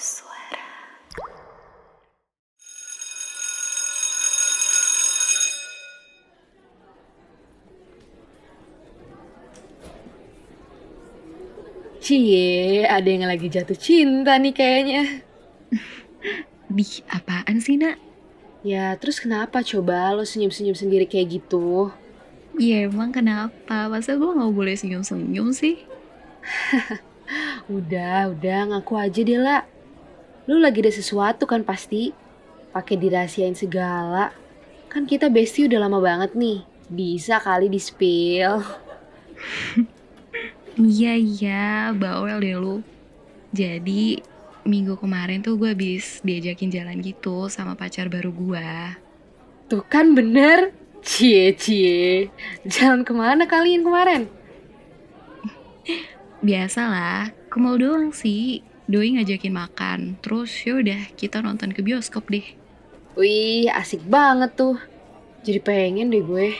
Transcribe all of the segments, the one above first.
suara. Cie, ada yang lagi jatuh cinta nih kayaknya. Bih, apaan sih, Nak? Ya, terus kenapa coba lo senyum-senyum sendiri kayak gitu? Ya emang kenapa? Masa gue gak boleh senyum-senyum sih? Udah, udah, ngaku aja deh, lah. Lu lagi ada sesuatu kan pasti? Pakai dirahasiain segala. Kan kita bestie udah lama banget nih. Bisa kali di-spill. Iya, iya, bawel deh lu. Jadi, minggu kemarin tuh gue habis diajakin jalan gitu sama pacar baru gue. Tuh kan bener. Cie, cie. Jalan ke mana kalian kemarin? Biasalah, ke mall doang sih. Doi ngajakin makan, terus yaudah kita nonton ke bioskop deh. Wih, asik banget tuh. Jadi pengen deh gue.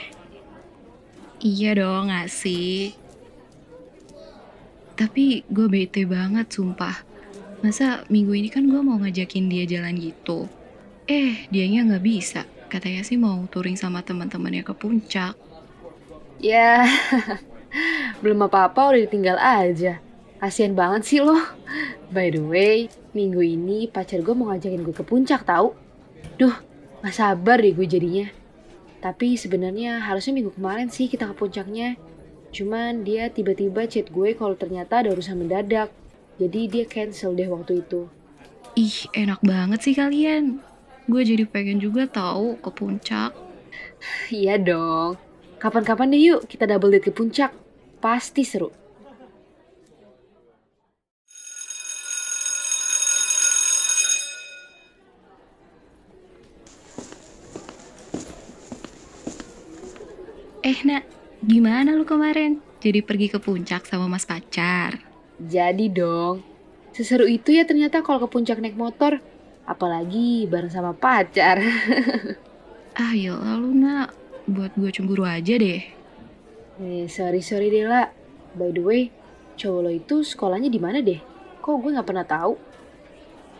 Iya dong, gak sih? Tapi gue bete banget, sumpah. Masa minggu ini kan gue mau ngajakin dia jalan gitu. Eh, dianya nggak bisa. Katanya sih mau touring sama teman-temannya ke puncak. Ya, belum apa-apa udah ditinggal aja. Kasian banget sih lo. By the way, minggu ini pacar gue mau ngajakin gue ke puncak tahu. Duh, gak sabar deh gue jadinya. Tapi sebenarnya harusnya minggu kemarin sih kita ke puncaknya. Cuman dia tiba-tiba chat gue kalau ternyata ada urusan mendadak. Jadi dia cancel deh waktu itu. Ih, enak banget sih kalian. Gue jadi pengen juga tahu ke puncak. Iya dong. Kapan-kapan deh yuk kita double date ke puncak. Pasti seru. Eh, nak, gimana lu kemarin? Jadi pergi ke puncak sama mas pacar? Jadi dong. Seseru itu ya ternyata kalau ke puncak naik motor. Apalagi bareng sama pacar. Ah, ya lalu nak, buat gue cemburu aja deh. Eh, sorry sorry deh lah. By the way, cowok lo itu sekolahnya di mana deh? Kok gue nggak pernah tahu?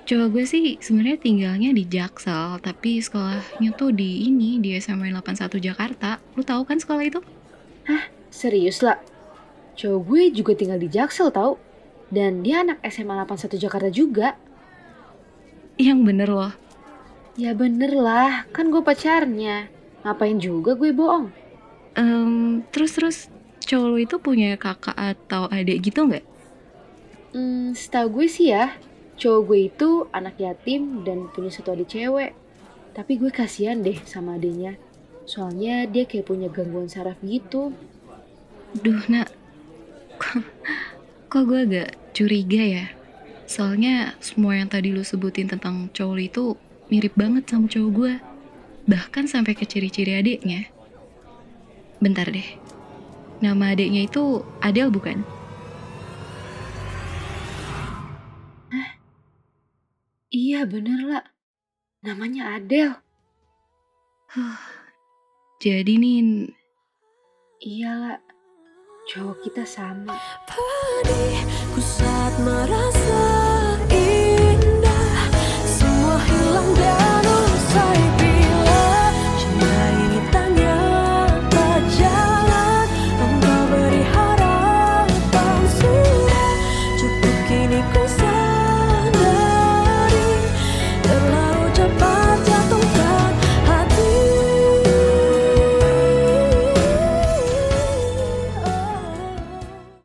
Coba gue sih sebenarnya tinggalnya di Jaksel, tapi sekolahnya tuh di ini di SMA 81 Jakarta. Lu tahu kan sekolah itu? Serius lah. Cowok gue juga tinggal di Jaksel tau. Dan dia anak SMA 81 Jakarta juga. Yang bener loh. Ya bener lah, kan gue pacarnya. Ngapain juga gue bohong? Em, terus terus cowok lu itu punya kakak atau adik gitu nggak? Hmm, setahu gue sih ya, cowok gue itu anak yatim dan punya satu adik cewek. Tapi gue kasihan deh sama adiknya. Soalnya dia kayak punya gangguan saraf gitu. Duh nak, kok, gue agak curiga ya? Soalnya semua yang tadi lu sebutin tentang cowok itu mirip banget sama cowok gue. Bahkan sampai ke ciri-ciri adiknya. Bentar deh, nama adiknya itu Adele bukan? Iya bener lah, namanya Adele. Jadi nih, Iya lah, cowok kita sama. Pedihku saat merasa